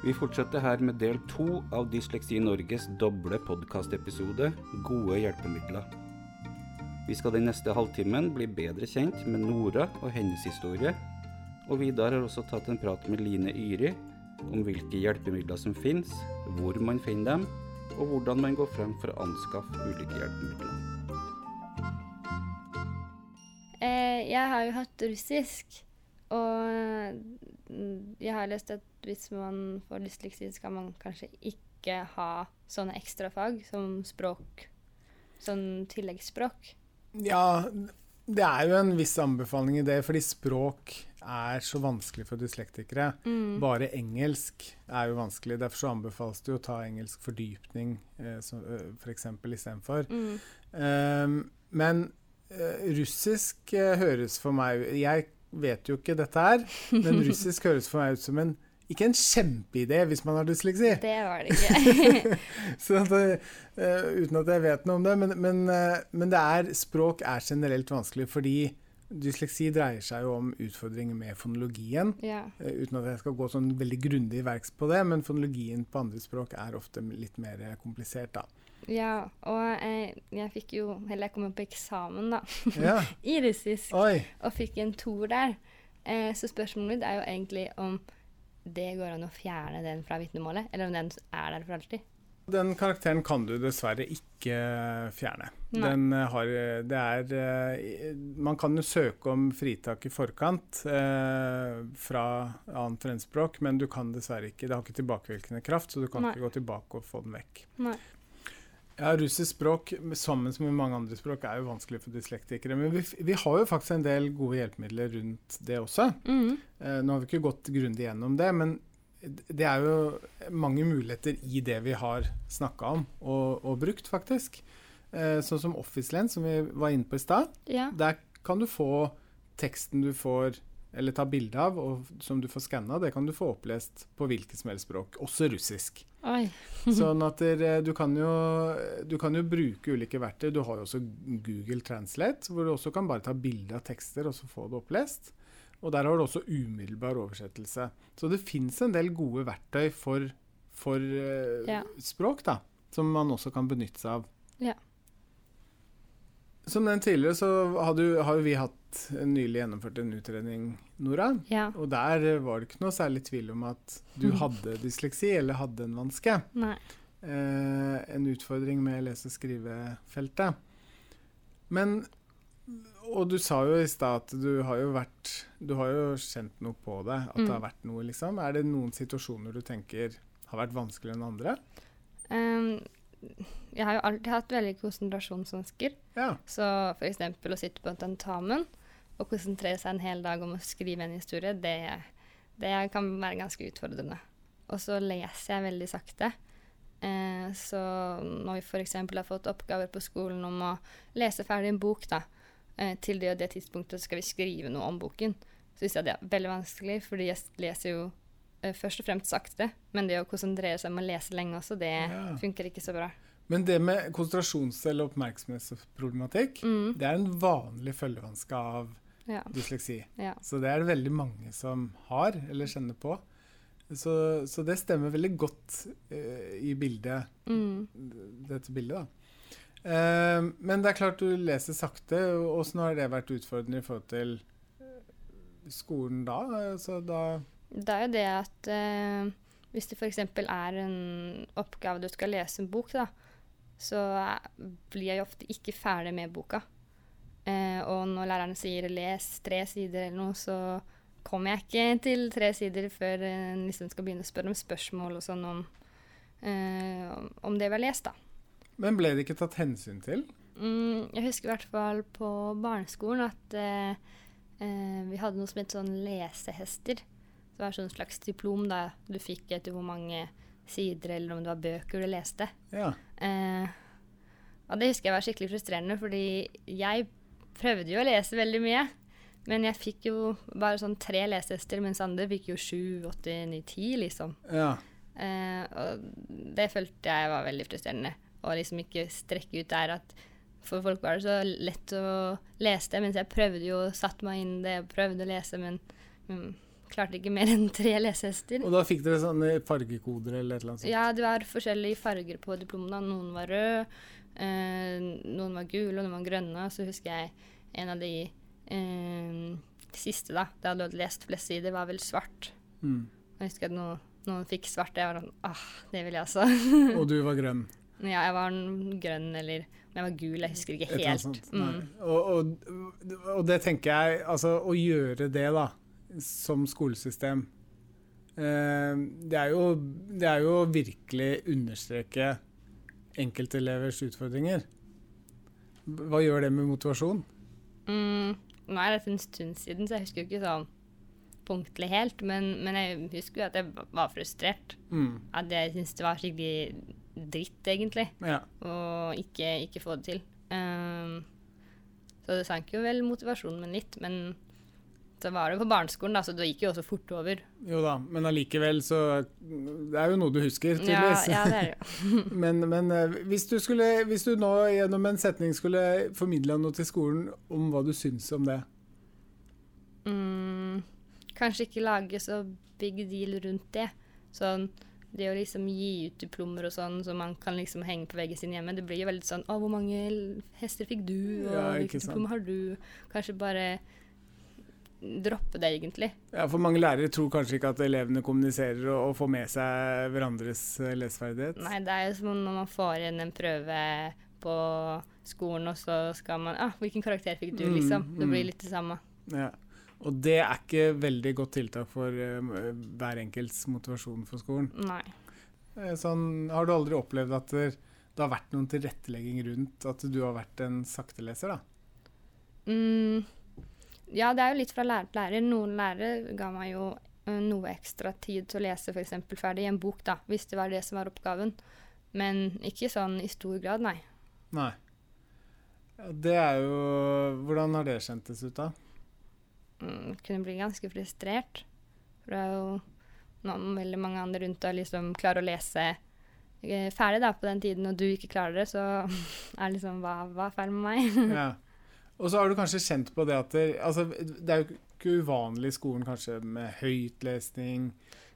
Vi fortsetter her med del to av Dysleksi Norges doble podkastepisode 'Gode hjelpemidler'. Vi skal den neste halvtimen bli bedre kjent med Nora og hennes historie. Og Vidar har også tatt en prat med Line Yri om hvilke hjelpemidler som finnes, hvor man finner dem, og hvordan man går frem for å anskaffe ulike hjelpemidler. Eh, jeg har jo hatt russisk, og jeg har lest at hvis man får dysleksi, skal man kanskje ikke ha sånne ekstrafag som språk, sånn tilleggsspråk. Ja, det er jo en viss anbefaling i det, fordi språk er så vanskelig for dyslektikere. Mm. Bare engelsk er jo vanskelig. Derfor så anbefales det å ta engelsk fordypning f.eks. For eh, f.eks. istedenfor. Mm. Um, men russisk eh, høres for meg Jeg vet jo ikke dette her, men russisk høres for meg ut som en ikke en kjempeidé hvis man har dysleksi. Det var det ikke. Så at, uh, uten at jeg vet noe om det. Men, men, uh, men det er, språk er generelt vanskelig fordi dysleksi dreier seg jo om utfordringer med fonologien. ja. Uh, uten at jeg skal gå sånn veldig grundig i verks på det, men fonologien på andre språk er ofte litt mer komplisert, da. Ja, og jeg, jeg fikk jo Eller jeg kom jo på eksamen, da, Ja. i russisk, Oi. og fikk en toer der. Eh, så spørsmålet mitt er jo egentlig om det går an å fjerne den fra vitnemålet, eller om den er der for alltid. Den karakteren kan du dessverre ikke fjerne. Har Det er eh, Man kan jo søke om fritak i forkant eh, fra annet fremmedspråk, men du kan dessverre ikke Det har ikke tilbakevirkende kraft, så du kan Nei. ikke gå tilbake og få den vekk. Nei. Ja, Russisk språk sammen med mange andre språk er jo vanskelig for dyslektikere. Men vi, vi har jo faktisk en del gode hjelpemidler rundt det også. Mm. Eh, nå har vi ikke gått grundig gjennom det, men det er jo mange muligheter i det vi har snakka om og, og brukt, faktisk. Eh, sånn som OfficeLens, som vi var inne på i stad. Ja. Der kan du få teksten du får eller ta bilde av, og som du får skanna, det kan du få opplest på hvilket som helst språk, også russisk. Sånn at der, du, kan jo, du kan jo bruke ulike verktøy. Du har jo også Google Translate, hvor du også kan bare ta bilde av tekster og så få det opplest. Og der har du også umiddelbar oversettelse. Så det fins en del gode verktøy for, for eh, Ja. språk, da, som man også kan benytte seg av. Ja. Som nevnt tidligere, så har, du, har vi hatt nylig gjennomført en utredning, Nora. Ja. Og der var det ikke noe særlig tvil om at du hadde dysleksi eller hadde en vanske Nei. eh, en utfordring med lese- og skrivefeltet. Men Og du sa jo i stad at du har jo vært Du har jo kjent noe på det, at det Mm. har vært noe, liksom. Er det noen situasjoner du tenker har vært vanskeligere enn andre? Ehm, jeg har jo alltid hatt veldig konsentrasjonsvansker. Ja. Så f.eks. å sitte på en tentamen og konsentrere seg en hel dag om å skrive en historie, det, det kan være ganske utfordrende. Og så leser jeg veldig sakte. Eh, så når vi f.eks. har fått oppgaver på skolen om å lese ferdig en bok, da, eh, til det og det tidspunktet skal vi skrive noe om boken, så syns jeg det er veldig vanskelig, fordi jeg leser jo først og fremst saktere, Men det å konsentrere seg om å lese lenge også, det Ja. funker ikke så bra. Men det med konsentrasjons- eller oppmerksomhetsproblematikk, Mm, det er en vanlig følgevanske av ja. dysleksi. ja. Så det er det veldig mange som har, eller kjenner på. Så, så det stemmer veldig godt uh, i bildet, Mm. dette bildet, da. Uh, men det er klart du leser sakte. Åssen har det vært utfordrende i forhold til eh, skolen da? Altså, da Det er jo det at eh, hvis det f.eks. er en oppgave du skal lese en bok, da, så blir jeg jo ofte ikke ferdig med boka. Eh, og når læreren sier 'les tre sider' eller noe, så kommer jeg ikke til tre sider før en liksom skal begynne å spørre om spørsmål og sånn om, eh, om- om det vi har lest, da. Men ble det ikke tatt hensyn til? Mm, jeg husker i hvert fall på barneskolen at eh, eh, vi hadde noe som het sånn lesehester. Det var sånn slags diplom da du fikk etter hvor mange sider eller om det var bøker du leste. Ja. Eh, og det husker jeg var skikkelig frustrerende, fordi jeg prøvde jo å lese veldig mye. Men jeg fikk jo bare sånn tre lesehester, mens andre fikk jo sju, åtte, ni, ti, liksom. ja. Eh, og det følte jeg var veldig frustrerende. Å liksom ikke strekke ut der at for folk var det så lett å lese det, mens jeg prøvde jo, satte meg inn det og prøvde å lese, men mm, klarte ikke mer enn tre lesehester. Og da fikk dere sånne fargekoder eller et eller annet sånt? Ja, det var forskjellige farger på diplomene. Noen var røde, eh, noen var gule, og noen var grønne. Så husker jeg en av de eh, siste, da, da jeg hadde lest flest sider, var vel svart. Mm. Jeg husker at noen, noen fikk svart, jeg var sånn ah, det vil jeg også. Og du var grønn? ja, jeg var grønn, eller jeg var gul, jeg husker ikke helt. Mm. Og, og, og det tenker jeg Altså, å gjøre det, da, som skolesystem eh, det, er jo, det er jo virkelig understreke enkeltelevers utfordringer. Hva gjør det med motivasjon? Mm, nå er dette en stund siden, så jeg husker jo ikke sånn punktlig helt, men, men jeg husker jo at jeg var frustrert. Mm. At jeg syntes det var skikkelig dritt, egentlig, Ja. å ikke, ikke få det til. Um, så det sank jo vel motivasjonen min litt, men så var det på barneskolen, da, så det gikk jo også fort over. Jo da, men allikevel så Det er jo noe du husker, tydeligvis. ja, det er det jo. Men, men eh, hvis, du skulle, hvis du nå gjennom en setning skulle formidla noe til skolen om hva du syns om det Mm, kanskje ikke lage så big deal rundt det. Sånn, det å liksom gi ut diplomer og sånn, så man kan liksom henge på veggen sin hjemme, det blir jo veldig sånn Å, hvor mange hester fikk du? Og Ja, hvilket diplom har du? Kanskje bare droppe det, egentlig. Ja, For mange lærere tror kanskje ikke at elevene kommuniserer og, og får med seg hverandres eh, leseferdighet. Nei, det er jo som når man får inn en prøve på skolen, og så skal man ah, 'Hvilken karakter fikk du?' Mm, liksom. Det mm. blir litt det samme. Ja. Og det er ikke veldig godt tiltak for uh, hver enkelts motivasjon for skolen. Nei. Eh, Sånn, har du aldri opplevd at det, det har vært noen tilrettelegging rundt at du har vært en sakteleser, da? Mm, ja, det er jo litt fra lærer til lærer. Noen lærere ga meg jo eh, noe ekstra tid til å lese f.eks. ferdig en bok, da, hvis det var det som var oppgaven. Men ikke sånn i stor grad, nei. Nei. Det er jo Hvordan har det kjentes ut, da? Mm, kunne bli ganske frustrert. For det er jo noen, veldig mange andre rundt deg liksom klarer å lese eh, ferdig da, på den tiden, og du ikke klarer det, så er liksom hva, hva er feil med meg? Ja. Og så har du kanskje kjent på det at det, altså, det er jo ikke uvanlig i skolen kanskje med høytlesning,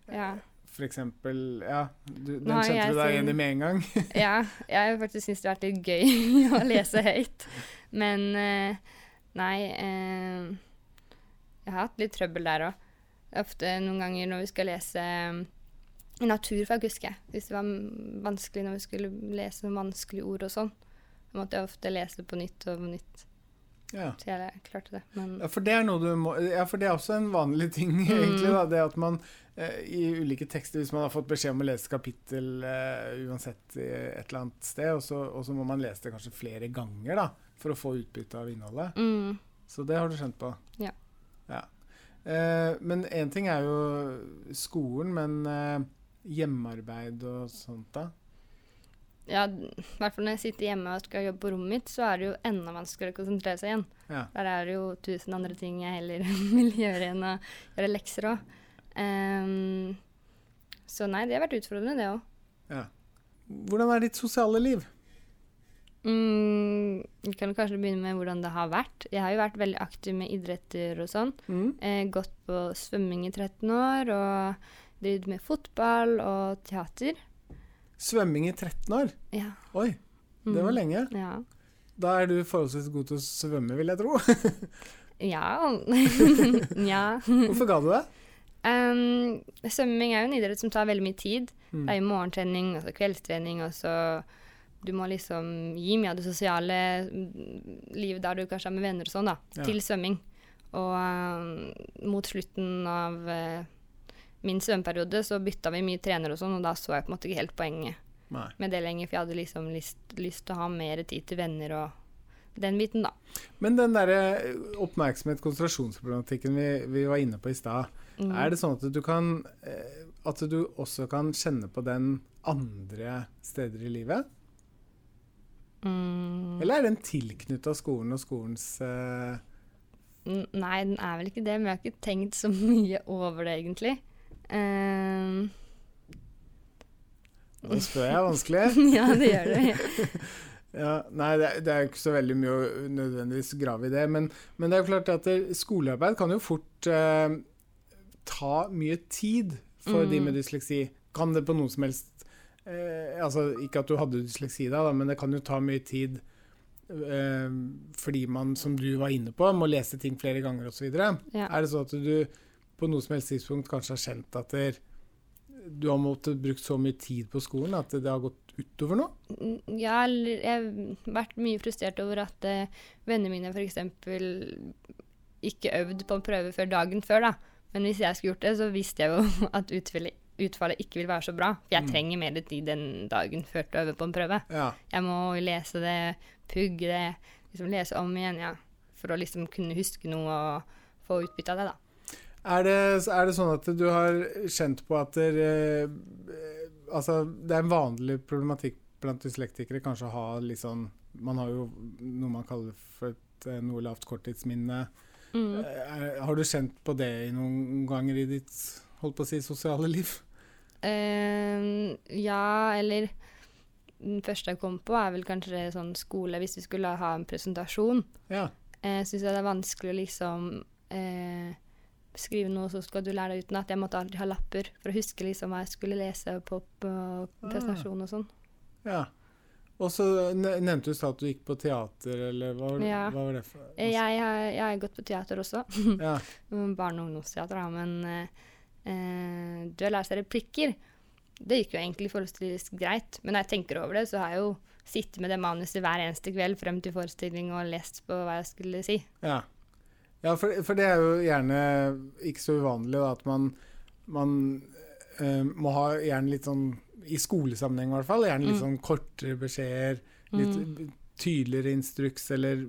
ja. for eksempel. Ja, du, den kjente jeg du deg igjen i med en gang. ja, jeg har faktisk syntes det har vært litt gøy å lese høyt. Men eh, nei eh, Jeg har hatt litt trøbbel der òg. Ofte noen ganger når vi skal lese i naturfag, husker jeg. Hvis det var vanskelig når vi skulle lese vanskelige ord og sånn. Da måtte jeg ofte lese det på nytt og på nytt. Ja. Så jeg klarte det. Men Ja, for det er noe du må Ja, for det er også en vanlig ting, egentlig. da, Det at man eh, i ulike tekster, hvis man har fått beskjed om å lese kapittel eh, uansett i et eller annet sted, og så, og så må man lese det kanskje flere ganger da, for å få utbytte av innholdet. mm, Så det har du skjønt på? Ja. ja. Eh, men én ting er jo skolen, men eh, hjemmearbeid og sånt, da? Ja, i hvert fall når jeg sitter hjemme og skal jobbe på rommet mitt, så er det jo enda vanskeligere å konsentrere seg igjen. Ja. Der er det jo tusen andre ting jeg heller vil gjøre enn å gjøre lekser òg. så nei, det har vært utfordrende, det òg. ja. Hvordan er ditt sosiale liv? Mm, vi kan kanskje begynne med hvordan det har vært. Jeg har jo vært veldig aktiv med idretter og sånn. Mm? Eh, gått på svømming i 13 år og drevet med fotball og teater. Svømming i 13 år? Ja. Oi, det var Mm. lenge. Ja. Da er du forholdsvis god til å svømme, vil jeg tro. Ja. ja. Hvorfor ga du det? Um, svømming er jo en idrett som tar veldig mye tid. Mm. Det er jo morgentrening og så kveldstrening, og så Du må liksom gi mye av det sosiale mm, livet der du kanskje er med venner og sånn, da, Ja. til svømming. Og um, mot slutten av uh, min svømmeperiode så bytta vi mye trener og sånn, og da så jeg på en måte ikke helt poenget Nei. med det lenger, for jeg hadde liksom lyst, lyst til å ha mer tid til venner og den biten, da. Men den derre oppmerksomhet-konsentrasjonsproblematikken vi, vi var inne på i stad, Mm. er det sånn at du kan eh, At du også kan kjenne på den andre steder i livet? Mm. Eller er den tilknytta skolen og skolens uh... Nei, den er vel ikke det, men jeg har ikke tenkt så mye over det, egentlig. Ehm, Nå spør jeg vanskelig. ja, det gjør det. Ja, nei, det, er- det er ikke så veldig mye å nødvendigvis grave i det. Men, men det er jo klart at det, skolearbeid kan jo fort eh, ta mye tid for de Mm. med dysleksi? Kan det på noen som helst eh, Altså ikke at du hadde dysleksi da, da, men det kan jo ta mye tid eh, fordi man, som du var inne på, må lese ting flere ganger osv. Ja. Er det sånn at du på noe som helst tidspunkt kanskje har kjent at der, du har måttet brukt så mye tid på skolen at det har gått utover noe? Mm, Ja, jeg har vært mye frustrert over at eh, vennene mine f.eks. ikke øvde på en prøve før dagen før, da. Men hvis jeg skulle gjort det, så visste jeg jo at utfallet, utfallet ikke vil være så bra. For jeg Mm. trenger mer tid den dagen før til å øve på en prøve. Ja. Jeg må lese det, pugge det, liksom lese om igjen, ja. For å liksom kunne huske noe og få utbytte av det, da. Er det, er det sånn at du har kjent på at det, eh, altså, det er en vanlig problematikk blant dyslektikere kanskje å ha litt sånn Man har jo noe man kaller for et eh, noe lavt korttidsminne. Mm. Eh, Er, har du kjent på det i noen ganger i ditt holdt på å si, sosiale liv? Uh, ja, eller Den første jeg kom på, er vel kanskje sånn skole, hvis vi skulle ha en presentasjon. Ja. Jeg syns det er vanskelig å liksom eh, skrive noe, så skal du lære deg utenat. Jeg måtte alltid ha lapper for å huske liksom hva jeg skulle lese på, på presentasjon og sånn. ja. Og så nevnte du at du gikk på teater, eller hva, Ja. hva var det for jeg, Jeg, har- jeg har gått på teater også. Ja. Barne- og ungdomsteater, da. Men eh, du har lært seg replikker, det gikk jo egentlig forholdsvis greit. Men når jeg tenker over det, så har jeg jo sittet med det manuset hver eneste kveld frem til forestilling og lest på hva jeg skulle si. Ja, ja for, for det er jo gjerne ikke så uvanlig da, at man, man eh, må ha gjerne litt sånn I skolesammenheng i hvert fall. Gjerne litt Mm. sånn kortere beskjeder, litt Mm. tydeligere instruks, eller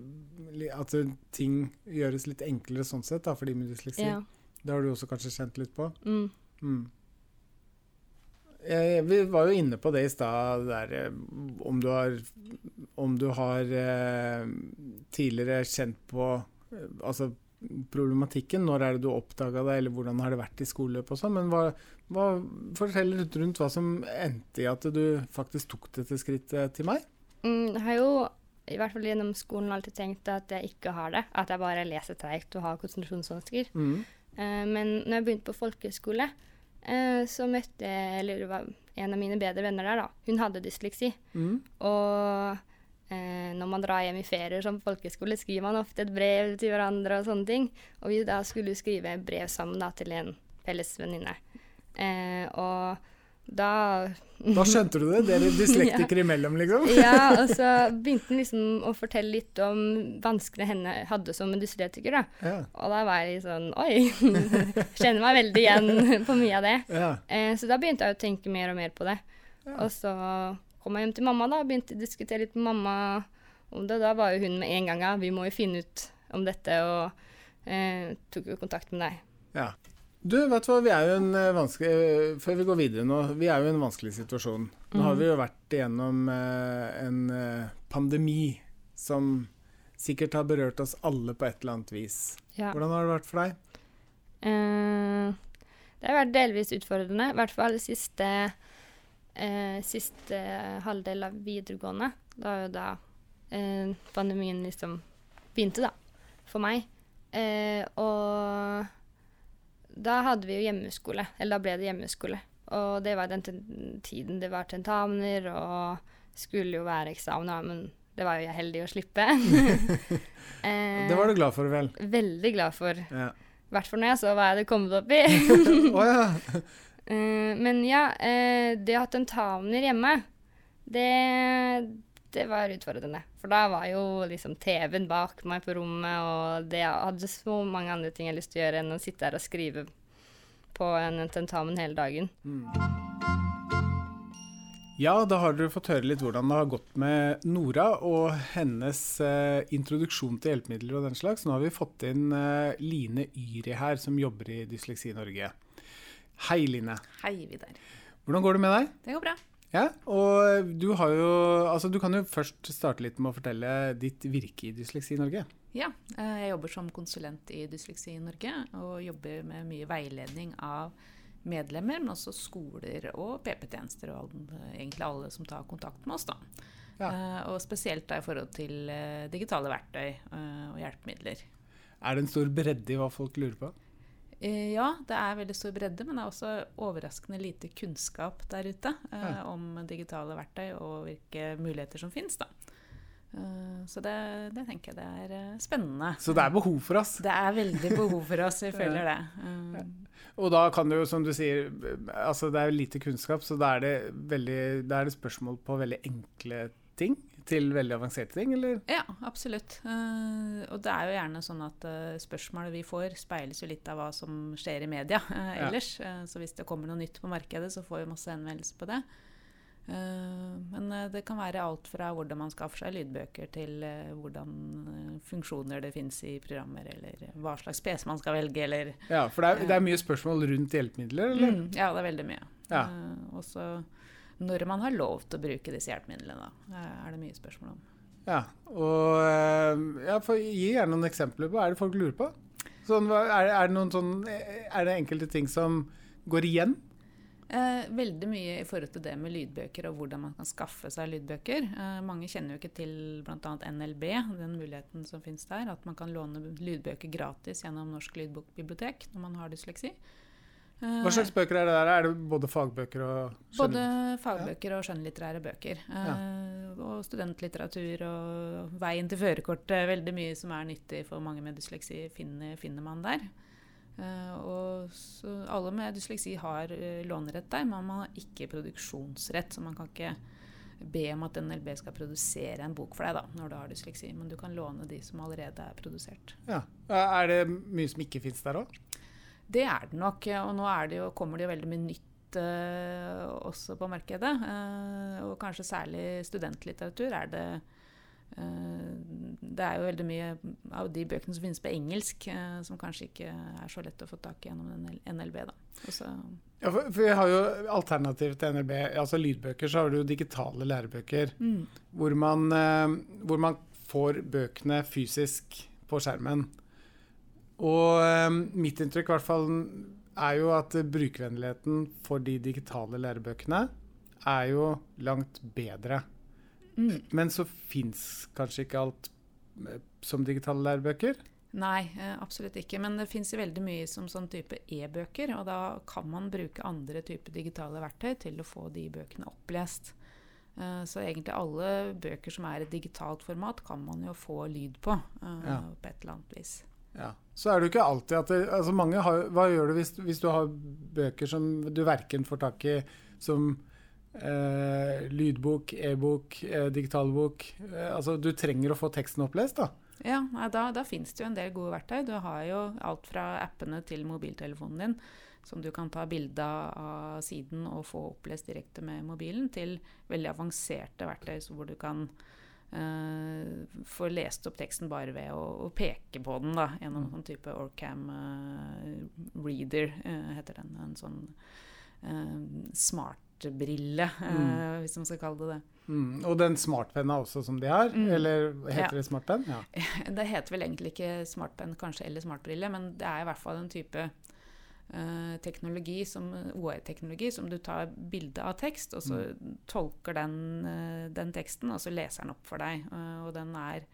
at ting gjøres litt enklere sånn sett da, for de med dysleksi. Ja. Det har du også kanskje kjent litt på? Mm. Mm. Eh, vi var jo inne på det i stad, eh, om du har Om du har eh, tidligere kjent på eh, altså problematikken. Når er det du oppdaga det, eller hvordan har det vært i skoleløpet og sånn. Men hva, hva, fortell litt rundt hva som endte i at du faktisk tok dette skrittet til meg. Mm, jeg har jo i hvert fall gjennom skolen alltid tenkt at jeg ikke har det. At jeg bare leser treigt og har konsentrasjonsvansker. Mm. Eh, men når jeg begynte på folkehøyskole, eh, så møtte jeg eller det var en av mine bedre venner der. da. Hun hadde dysleksi. Mm. Og når man drar hjem i ferier som folkeskole, skriver man ofte et brev til hverandre og sånne ting. Og vi da skulle skrive brev sammen da, til en felles venninne. Eh, og da Da skjønte du det? Dere dyslektikere imellom, liksom? Ja, og så begynte han liksom å fortelle litt om vanskene henne hadde som en dyslektiker. da. Ja. Og da var jeg litt sånn Oi! Kjenner meg veldig igjen på mye av det. ja. Eh, så da begynte jeg å tenke mer og mer på det. Ja. Og så kom jeg hjem til mamma da, og begynte å diskutere litt med mamma om det. Da var jo hun med en gang ja, vi må jo finne ut om dette, og eh, tok jo kontakt med deg. Ja. Du, vet du hva, vi er jo en eh, vanskelig eh, Før vi går videre nå, vi er jo i en vanskelig situasjon. Nå har Mhm. vi jo vært igjennom eh, en pandemi som sikkert har berørt oss alle på et eller annet vis. Ja. Hvordan har det vært for deg? Eh, det har vært delvis utfordrende, i hvert fall siste, eh, siste halvdel av videregående. Da er jo da eh, pandemien liksom begynte, da, for meg. Eh, og da hadde vi jo hjemmeskole, eller da ble det hjemmeskole. Og det var den tiden det var tentamener, og skulle jo være eksamener, men det var jo jeg heldig å slippe. eh, Det var du glad for, vel? Veldig glad for. Ja. Hvert fall når jeg så hva jeg hadde kommet opp i. oh, ja. Eh, men ja, eh, det å ha tentamener hjemme, det, det var utfordrende. For da var jo liksom TV-en bak meg på rommet, og det, jeg hadde så mange andre ting jeg hadde lyst til å gjøre enn å sitte her og skrive på en tentamen hele dagen. Ja, da har dere fått høre litt hvordan det har gått med Nora og hennes eh, introduksjon til hjelpemidler og den slags. Nå har vi fått inn eh, Line Yri her, som jobber i Dysleksi Norge. Hei, Line. Hei, Vidar. Hvordan går det med deg? Det går bra. Ja, og du har jo Altså, du kan jo først starte litt med å fortelle ditt virke i Dysleksi Norge. Ja, eh, jeg jobber som konsulent i Dysleksi Norge, og jobber med mye veiledning av medlemmer, men også skoler og PP-tjenester, og egentlig alle som tar kontakt med oss. da. Ja. Eh, Og spesielt da i forhold til eh, digitale verktøy og hjelpemidler. Er det en stor bredde i hva folk lurer på? Eh, Ja, det er veldig stor bredde, men det er også overraskende lite kunnskap der ute eh, om digitale verktøy og hvilke muligheter som finnes. Da. Eh, så det, det tenker jeg det er eh, spennende. Så det er behov for oss. Det er veldig behov for oss, vi føler det. Og da kan du, jo, som du sier, altså det er lite kunnskap, så da er det, veldig, da er det spørsmål på veldig enkle ting til veldig avanserte ting, eller? Ja, absolutt. Eh, og det er jo gjerne sånn at uh, spørsmålet vi får, speiles jo litt av hva som skjer i media ellers. Ja. ellers. Eh, så hvis det kommer noe nytt på markedet, så får vi masse henvendelser på det. Eh, men eh, det kan være alt fra hvordan man skaffer seg lydbøker, til eh, hvordan eh, funksjoner det finnes i programmer, eller hva slags PC man skal velge, eller Ja, for det er, det er mye spørsmål rundt hjelpemidler, eller? Mm, ja, det er veldig mye. Ja. Eh, og så når man har lov til å bruke disse hjelpemidlene, eh, er det mye spørsmål om. Ja, og eh, ja, Gi gjerne noen eksempler på hva er det folk lurer på. Sånn, er, er, det sånn, er det enkelte ting som går igjen? Eh, veldig mye i forhold til det med lydbøker og hvordan man kan skaffe seg lydbøker. Eh, mange kjenner jo ikke til bl.a. NLB, den muligheten som finnes der. At man kan låne lydbøker gratis gjennom Norsk lydbokbibliotek når man har dysleksi. Eh, Hva slags bøker er det der? Er det både fagbøker og Både fagbøker og skjønnlitterære bøker. Ja. og studentlitteratur og veien til førerkort. eh, Veldig mye som er nyttig for mange med dysleksi, finner, finner man der. Eh, og så alle med dysleksi har eh, lånerett der, men man har ikke produksjonsrett. Så man kan ikke be om at NLB skal produsere en bok for deg da, når du har dysleksi. Men du kan låne de som allerede er produsert. Ja. Er det mye som ikke fins der òg? Det er det nok, og nå er det jo, kommer det jo veldig mye nytt eh, også på markedet. eh, og kanskje særlig studentlitteratur er det eh, Det er jo veldig mye av de bøkene som finnes på engelsk, eh, som kanskje ikke er så lett å få tak i gjennom NL NLB. Da. Ja, for, for vi har jo alternativ til NLB, altså lydbøker, så har du jo digitale lærebøker. mm, Hvor man, eh, hvor man får bøkene fysisk på skjermen. Og eh, mitt inntrykk i hvert fall er jo at brukervennligheten for de digitale lærebøkene er jo langt bedre. mm. Men så fins kanskje ikke alt eh, som digitale lærebøker. Nei, eh, absolutt ikke. Men det fins veldig mye som sånn type e-bøker, og da kan man bruke andre typer digitale verktøy til å få de bøkene opplest. Eh, Så egentlig alle bøker som er i digitalt format, kan man jo få lyd på Ja. på et eller annet vis. Ja. Så er det jo ikke alltid at det, altså mange har, Hva gjør du hvis, hvis du har bøker som du verken får tak i som eh, lydbok, e-bok, eh, digitalbok eh, Altså du trenger å få teksten opplest, da. Ja, da, da fins det jo en del gode verktøy. Du har jo alt fra appene til mobiltelefonen din, som du kan ta bilde av siden og få opplest direkte med mobilen, til veldig avanserte verktøy hvor du kan eh, få lest opp teksten bare ved å, å peke på den da, gjennom en sånn type Orcam uh, reader, uh, heter den. En sånn uh, smartbrille, eh, Mm. hvis man skal kalle det det. Mm. Og den smartpenna også som de har. Mm. Eller heter Ja. det smartpenn? Ja. Det heter vel egentlig ikke smartpenn kanskje, eller smartbrille, men det er i hvert fall en type eh, teknologi, som OE-teknologi, som du tar bilde av tekst, og så tolker den, eh, den teksten, og så leser den opp for deg. Eh, og den er,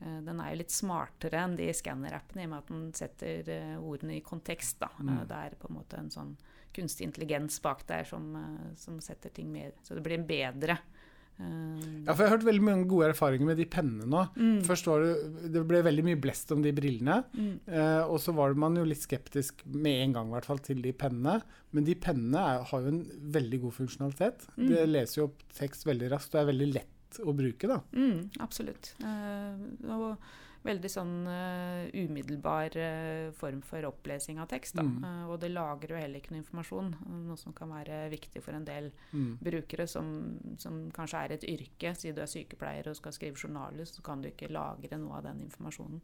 eh, den er jo litt smartere enn de skanner-appene, i og med at den setter eh, ordene i kontekst. Mm. Eh, det er på en måte en sånn kunstig intelligens bak der som, eh, som setter ting mer Så det blir bedre eh, ja, for jeg har hørt veldig mange gode erfaringer med de pennene nå. mm, Først var det, det ble veldig mye blest om de brillene. mm. Eh, og så var man jo litt skeptisk med en gang i hvert fall, til de pennene. Men de pennene er, har jo en veldig god funksjonalitet. Mm. Det leser jo opp tekst veldig raskt og er veldig lett å bruke. da. Mm, absolutt. Eh, og veldig sånn uh, umiddelbar uh, form for opplesing av tekst. Mm. Uh, og det lagrer jo heller ikke noe informasjon, noe som kan være viktig for en del Mm. brukere som, som kanskje er et yrke. Siden du er sykepleier og skal skrive journaler, så kan du ikke lagre noe av den informasjonen.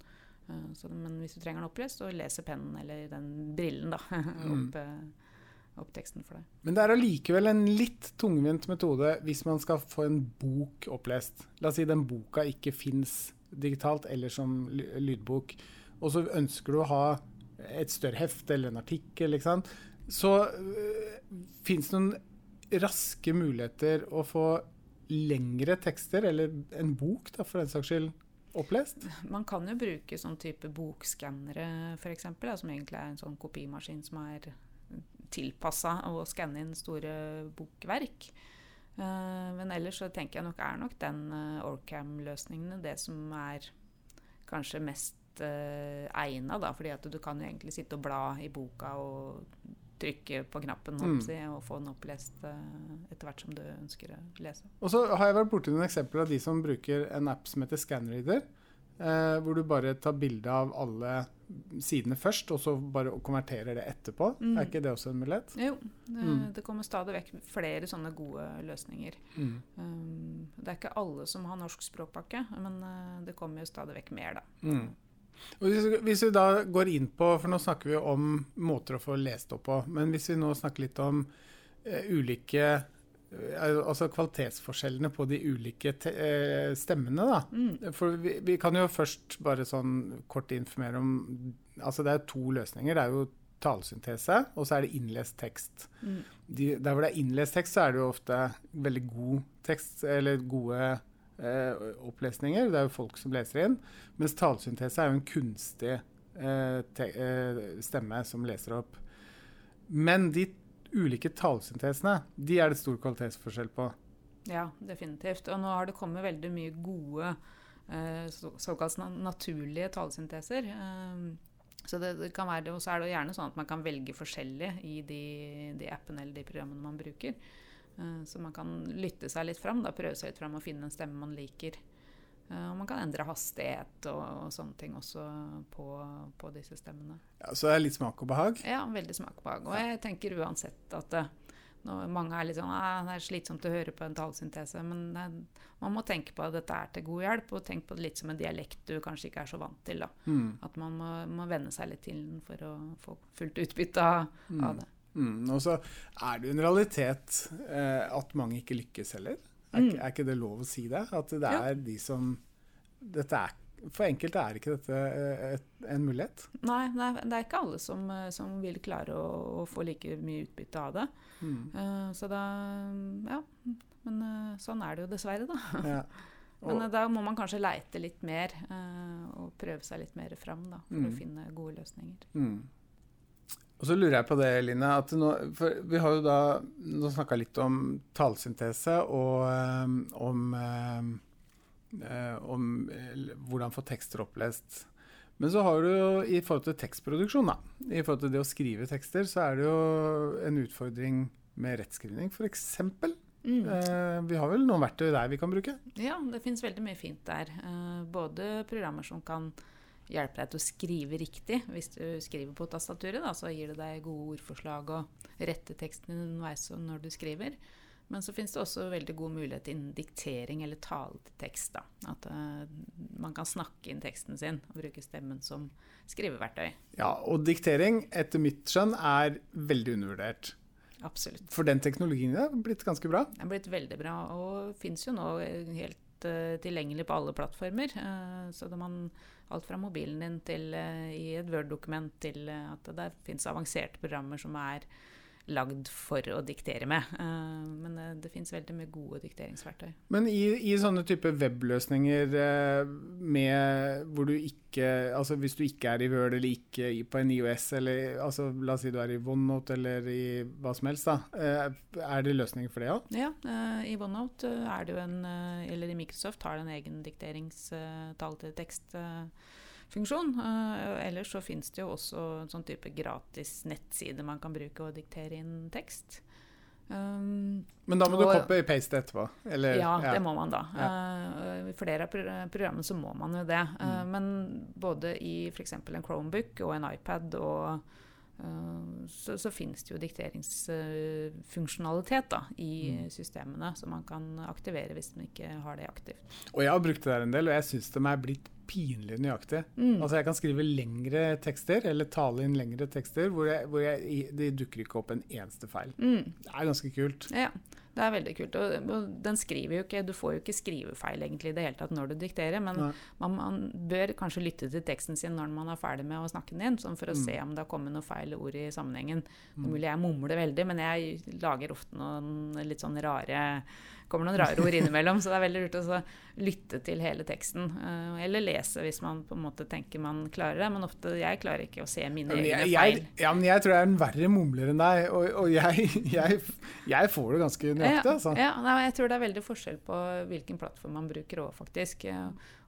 Så, men hvis du trenger den opplest, så leser pennen eller den brillen da, Mm. opp, opp teksten for deg. Men det er allikevel en litt tungvint metode hvis man skal få en bok opplest. La oss si den boka ikke fins digitalt eller som lydbok, og så ønsker du å ha et større heft eller en artikkel, ikke sant? så øh, fins det noen raske muligheter å få lengre tekster, eller en bok da, for den saks skyld, opplest? Man kan jo bruke sånn type bokskannere f.eks., som egentlig er en sånn kopimaskin som er tilpassa å skanne inn store bokverk. Uh, men ellers så tenker jeg nok er nok den uh, Orcam-løsningen det som er kanskje mest uh, egna, da. Fordi at du kan jo egentlig sitte og bla i boka og trykke på knappen mm. si, og få den opplest uh, etter hvert som du ønsker å lese. Og så har jeg vært borti noen eksempler av de som bruker en app som heter Scanreader. Uh, hvor du bare tar bilde av alle sidene først, og så bare konverterer det etterpå. Mm. Er ikke det også en mulighet? Jo, det, mm. det kommer stadig vekk flere sånne gode løsninger. Mm. Um, det er ikke alle som har norsk språkpakke, men uh, det kommer jo stadig vekk mer, da. Mm. Hvis, hvis, vi da går inn på, for nå snakker vi om måter å få lest opp på, men hvis vi nå snakker litt om uh, ulike Altså kvalitetsforskjellene på de ulike uh, stemmene, da. Mm. For vi, vi, kan jo først bare sånn kort informere om Altså det er to løsninger. Det er jo talesyntese, og så er det innlest tekst. Mm. De, der hvor det er innlest tekst, så er det jo ofte veldig god tekst, eller gode eh, opplesninger. Det er jo folk som leser inn. Mens talesyntese er jo en kunstig eh, te, eh, stemme som leser opp. Men de ulike talsyntesene, de er det stor kvalitetsforskjell på. Ja, definitivt. Og nå har det kommet veldig mye gode eh, så, såkalt naturlige talsynteser. Eh, så det, det, kan være, og så er det gjerne sånn at man kan velge forskjellig i de, de appene eller de programmene man bruker. Eh, så man kan lytte seg litt fram, da, prøve seg litt fram og finne en stemme man liker. Eh, og man kan endre hastighet og, og sånne ting også på, på, disse stemmene. Ja, Så det er litt smak og behag? Ja, veldig smak og behag. Og jeg tenker uansett at eh, når mange er litt sånn det er slitsomt å høre på en talesyntese, men man må tenke på at dette er til god hjelp, og tenk på det litt som en dialekt du kanskje ikke er så vant til. Mm. At man må, må, venne seg litt til den for å få fullt utbytte av, mm. av det. Mm, og så er det jo en realitet eh, at mange ikke lykkes heller. Er, mm. er, ikke det lov å si det? At det er ja. de som er, For enkelte er ikke dette eh, et, en mulighet. Nei, det er, det er ikke alle som, eh, som vil klare å, å, få like mye utbytte av det. Mm. Uh, så da Ja. Men uh, sånn er det jo dessverre, da. Ja. Og, Men uh, da må man kanskje leite litt mer og prøve seg litt mer fram da, for å mm. finne gode løsninger. Mm. Og så lurer jeg på det, Line. at nå, Vi har jo da nå snakka litt om talesyntese og um, om, um, uh, om uh, hvordan få tekster opplest. Men så har du jo i forhold til tekstproduksjon, da, i forhold til det å skrive tekster, så er det jo en utfordring med rettskrivning, f.eks. Mm. Uh, vi har vel noen verktøy der vi kan bruke? Ja, det fins veldig mye fint der. både programmer som kan hjelpe deg til å skrive riktig. Hvis du skriver på tastaturet, da, så gir det deg gode ordforslag og rette teksten underveis når du skriver. Men så finnes det også veldig god mulighet innen diktering eller taletekst. Da. At uh, man kan snakke inn teksten sin og bruke stemmen som skriveverktøy. Ja, og diktering, etter mitt skjønn, er veldig undervurdert. Absolutt. For den teknologien er blitt ganske bra? Den er blitt veldig bra, og fins jo nå helt uh, tilgjengelig på alle plattformer. Uh, så det man alt fra mobilen din til uh, i et Word-dokument til at det fins avanserte programmer som er lagd for å diktere med. Uh, men det fins veldig mye gode dikteringsverktøy. Men i, i sånne type webløsninger med hvor du ikke Altså hvis du ikke er i Word eller ikke på en IOS, eller altså, la oss si du er i OneNote eller i hva som helst, da. Er det løsninger for det òg? Ja, i OneNote er det jo en Eller i Microsoft har det en egen dikteringstall til tekst funksjon. Uh, ellers så finnes det jo også en sånn type gratis nettside man kan bruke og diktere inn tekst. Um, Men da må og, du copy-paste etterpå? Eller, ja, ja, det må man da. Ja. Uh, I flere av programmene så må man jo det. Uh, mm. Men både i f.eks. en Chromebook og en iPad og så, så finnes det jo dikteringsfunksjonalitet da, i mm. systemene som man kan aktivere hvis man ikke har det aktivt. Og Jeg har brukt det der en del, og jeg syns de er blitt pinlig nøyaktig. Mm. Altså Jeg kan skrive lengre tekster, eller tale inn lengre tekster, hvor, jeg, hvor jeg, det dukker ikke opp en eneste feil. Mm. Det er ganske kult. Ja, Det er veldig kult. Og, og den skriver jo ikke Du får jo ikke skrivefeil egentlig i det hele tatt når du dikterer, men man, man bør kanskje lytte til teksten sin når man er ferdig med å snakke den inn, sånn for å Mm. se om det har kommet noen feil ord i sammenhengen. Det vil er mulig jeg mumler veldig, men jeg lager ofte noen litt sånn rare kommer noen rare ord innimellom, så det er veldig lurt å lytte til hele teksten. eh, eller lese hvis man på en måte tenker man klarer det, men ofte jeg klarer ikke å se mine egne feil. jeg, ja, men jeg tror jeg er en verre mumler enn deg, og, og jeg, jeg, jeg får det ganske nøyaktig, altså. Ja, ja, jeg tror det er veldig forskjell på hvilken plattform man bruker òg, faktisk.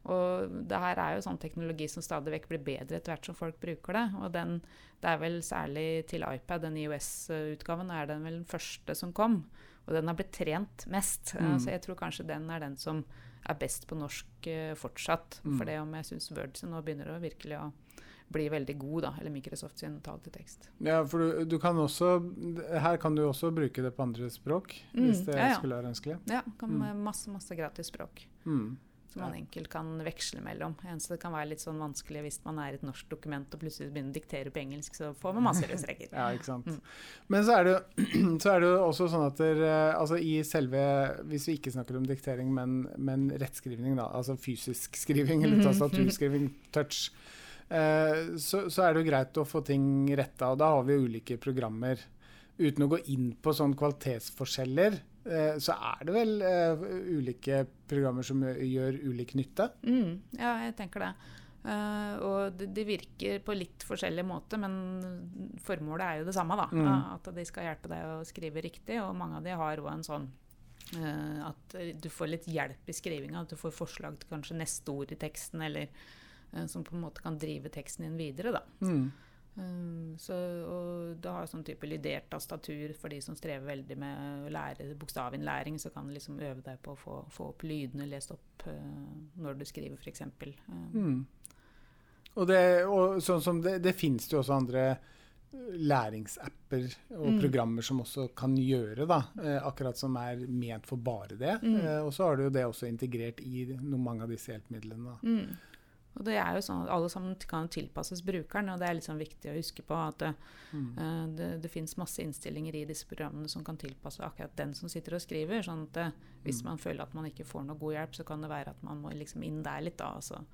Og det her er jo sånn teknologi som stadig vekk blir bedre etter hvert som folk bruker det. Og den, det er vel særlig til iPad, den IOS-utgaven, er den vel den første som kom. Og den har blitt trent mest. Eh, Mm. Så jeg tror kanskje den er den som er best på norsk uh, fortsatt. Mm. For det om jeg syns Word nå begynner å virkelig å bli veldig god, da. Eller Microsoft sin tall til tekst. Ja, for du, du kan også Her kan du også bruke det på andre språk, Mm, hvis det ja, ja. skulle være ønskelig. Ja, kan Mm. masse, masse gratis språk. Mm. Som man enkelt kan veksle mellom. Så det kan være litt sånn vanskelig hvis man er et norsk dokument og plutselig begynner å diktere på engelsk, så får man masse løsregler. Ja, ikke sant. Mm. Men så er, det, så er det jo også sånn at der, altså i selve Hvis vi ikke snakker om diktering, men, men rettskrivning, da, altså fysisk skriving eller Mhm. tastaturskriving, touch, eh, så, så er det jo greit å få ting retta. Og da har vi jo ulike programmer. Uten å gå inn på sånn kvalitetsforskjeller, eh, så er det vel uh, ulike programmer som gjør ulik nytte. Mm, ja, jeg tenker det. Uh, og de, de virker på litt forskjellig måte, men formålet er jo det samme. da. Mm. At de skal hjelpe deg å skrive riktig. Og mange av de har òg en sånn uh, at du får litt hjelp i skrivinga. At du får forslag til kanskje neste ord i teksten, eller eh, som på en måte kan drive teksten din videre. da. Mm. Um, så, og du har sånn type lydert tastatur for de som strever veldig med å lære bokstavinnlæring. Så kan du liksom øve deg på å få, få opp lydene lest opp uh, når du skriver, f.eks. Um, Mm. Og, det, og sånn som det, det finnes jo også andre læringsapper og Mm. programmer som også kan gjøre, da. Eh, akkurat som er ment for bare det. Mm. Eh, og så har du jo det også integrert i noen, mange av disse hjelpemidlene. Da. Og det er jo sånn at Alle sammen kan tilpasses brukeren, og det er litt sånn viktig å huske på at det, Mm. uh, det, det finnes masse innstillinger i disse programmene som kan tilpasse akkurat den som sitter og skriver. sånn at uh, Hvis Mm. man føler at man ikke får noe god hjelp, så kan det være at man må liksom inn der litt. da, altså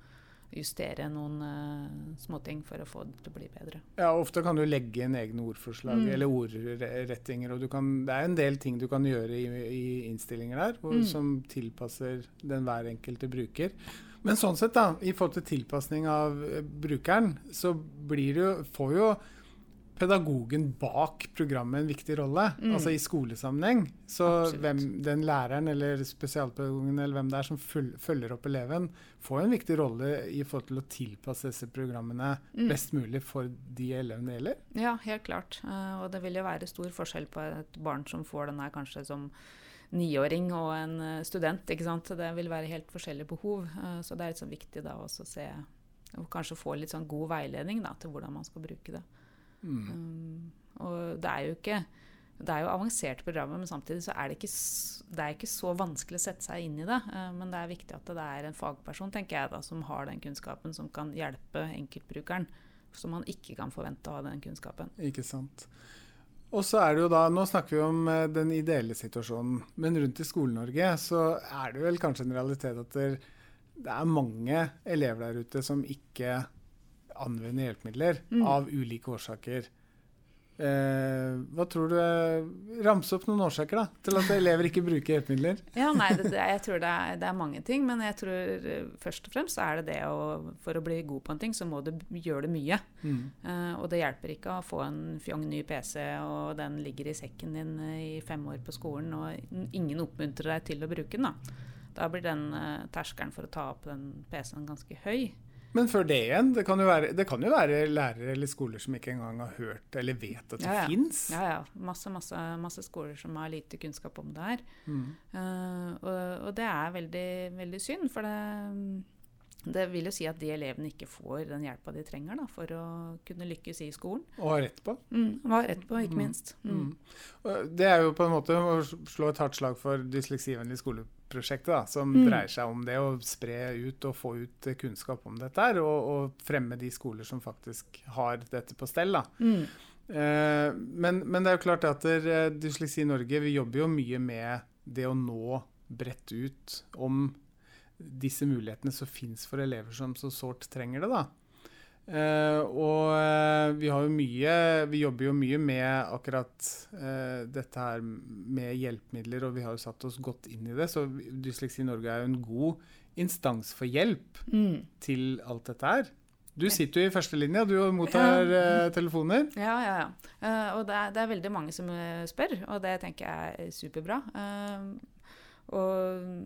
justere noen uh, småting for å få det til å bli bedre. Ja, ofte kan du legge inn egne ordforslag Mm. eller ordrettinger. Og du kan, det er en del ting du kan gjøre i, i innstillinger der hvor, Mm. som tilpasser den hver enkelte bruker. Men sånn sett, da, i forhold til tilpasning av eh, brukeren, så blir det jo, får jo pedagogen bak programmet en viktig rolle. Mm. Altså i skolesammenheng. Så hvem, den læreren eller spesialpedagogen eller hvem det er som følger opp eleven, får en viktig rolle i forhold til å tilpasse disse programmene Mm. best mulig for de elevene det gjelder. Ja, helt klart. Uh, og det vil jo være stor forskjell på et barn som får den her kanskje som niåring og en uh, student. ikke sant? Det vil være helt forskjellige behov. Uh, så det er litt sånn viktig da også å se og kanskje få litt sånn god veiledning da, til hvordan man skal bruke det. Mm. Um, og det er jo ikke det er jo avanserte programmer, men samtidig så er det ikke, det er ikke så vanskelig å sette seg inn i det. Uh, men det er viktig at det er en fagperson tenker jeg da, som har den kunnskapen, som kan hjelpe enkeltbrukeren. Så man ikke kan forvente å ha den kunnskapen. Ikke sant. Og så er det jo da, Nå snakker vi om eh, den ideelle situasjonen, men rundt i Skole-Norge så er det vel kanskje en realitet at det, det er mange elever der ute som ikke anvender hjelpemidler Mm. av ulike årsaker. Eh, hva tror du er- Ramse opp noen årsaker da, til at elever ikke bruker hjelpemidler. Ja, nei, det, det, jeg tror det er, det er mange ting, men jeg tror eh, først og fremst er det det å For å bli god på en ting, så må du gjøre det mye. Mm. Eh, og det hjelper ikke å få en fjong ny PC, og den ligger i sekken din eh, i fem år på skolen, og ingen oppmuntrer deg til å bruke den. Da, da blir den eh, terskelen for å ta opp den PC-en ganske høy. Men før det igjen, det kan, jo være, det kan jo være lærere eller skoler som ikke engang har hørt eller vet at det Ja, ja. fins. Ja, ja. Masse, masse, masse skoler som har lite kunnskap om det her. Mm. Uh, og, og det er veldig, veldig synd, for det, det vil jo si at de elevene ikke får den hjelpa de trenger da, for å kunne lykkes i skolen. Og har rett på. Mm, hva rett på, ikke Mm. minst. Mm. Mm. Det er jo på en måte å slå et hardt slag for dysleksivennlig skole prosjektet, da, som Mm. dreier seg om det å spre ut og få ut kunnskap om dette her, og, og fremme de skoler som faktisk har dette på stell. da. Mm. Eh, men, men det er jo klart at der, eh, Dysleksi Norge vi jobber jo mye med det å nå bredt ut om disse mulighetene som fins for elever som så sårt trenger det. da. Eh, og eh, vi har jo mye Vi jobber jo mye med akkurat eh, dette her med hjelpemidler, og vi har jo satt oss godt inn i det. Så Dysleksi Norge er jo en god instans for hjelp Mm. til alt dette her. Du sitter jo i førstelinja, du mottar eh, telefoner. Ja, ja, ja. Og det er, det er veldig mange som spør, og det tenker jeg er superbra. Og,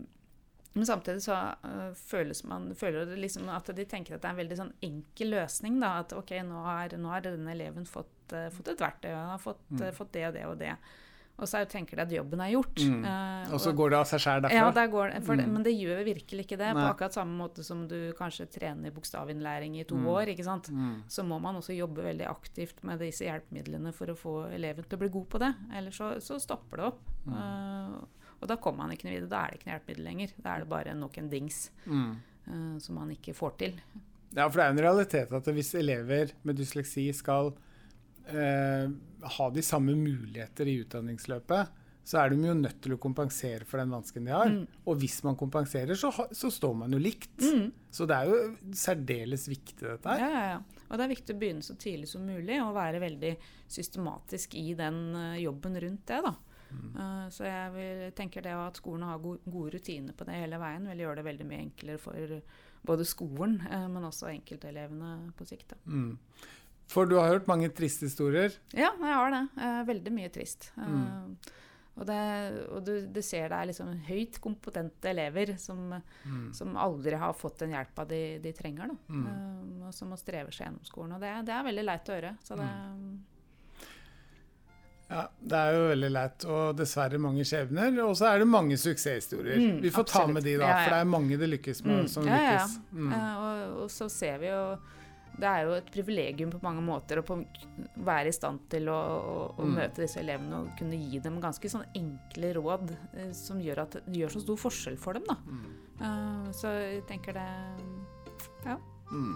men samtidig så uh, føles man, føler det liksom at de tenker at det er en veldig sånn enkel løsning. Da, at ok, nå har, nå har denne eleven fått, uh, fått et verktøy, han har fått, Mm. uh, fått det og det og det. Og så tenker de at jobben er gjort. Mm. Og så går det av seg sjæl derfra. ja, der går det, Mm. men det gjør virkelig ikke det. På akkurat samme måte som du kanskje trener bokstavinnlæring i to Mm. år. ikke sant? Mm. Så må man også jobbe veldig aktivt med disse hjelpemidlene for å få eleven til å bli god på det. Ellers så, så stopper det opp. Og da kommer man ikke noe videre. Da er det ikke noe hjelpemiddel lenger. Da er det bare nok en dings Mm. uh, som man ikke får til. Ja, for det er en realitet at hvis elever med dysleksi skal uh, ha de samme muligheter i utdanningsløpet, så er de jo nødt til å kompensere for den vansken de har. Mm. Og hvis man kompenserer, så, så står man jo likt. Mm. Så det er jo særdeles viktig, dette her. ja, ja. Og det er viktig å begynne så tidlig som mulig og være veldig systematisk i den eh, jobben rundt det. da. Mm. Eh, så jeg vil, tenker det at skolen har go gode rutiner på det hele veien, vil gjøre det veldig mye enklere for både skolen, uh, men også enkeltelevene på sikt. Mm. For du har hørt mange triste historier. Ja, jeg har det. Uh, veldig mye trist. Mm. og det, og du, du ser det er liksom høyt kompetente elever som, Mm. som aldri har fått den hjelpa de, de trenger. Da. Mm. Og som må streve seg gjennom skolen. Og det, det er veldig leit å høre. Så det, Ja, Det er jo veldig leit, og dessverre mange skjebner. Og så er det mange suksesshistorier. Mm, Vi får ta med de, da, Ja, ja. for det er mange det lykkes med. Mm, som ja, ja, ja. lykkes. Mm. Eh, og, og så ser vi jo Det er jo et privilegium på mange måter å på, være i stand til å, å, å Mm. møte disse elevene og kunne gi dem ganske sånn enkle råd eh, som gjør at det gjør så stor forskjell for dem. da. Eh, så jeg tenker det Mm.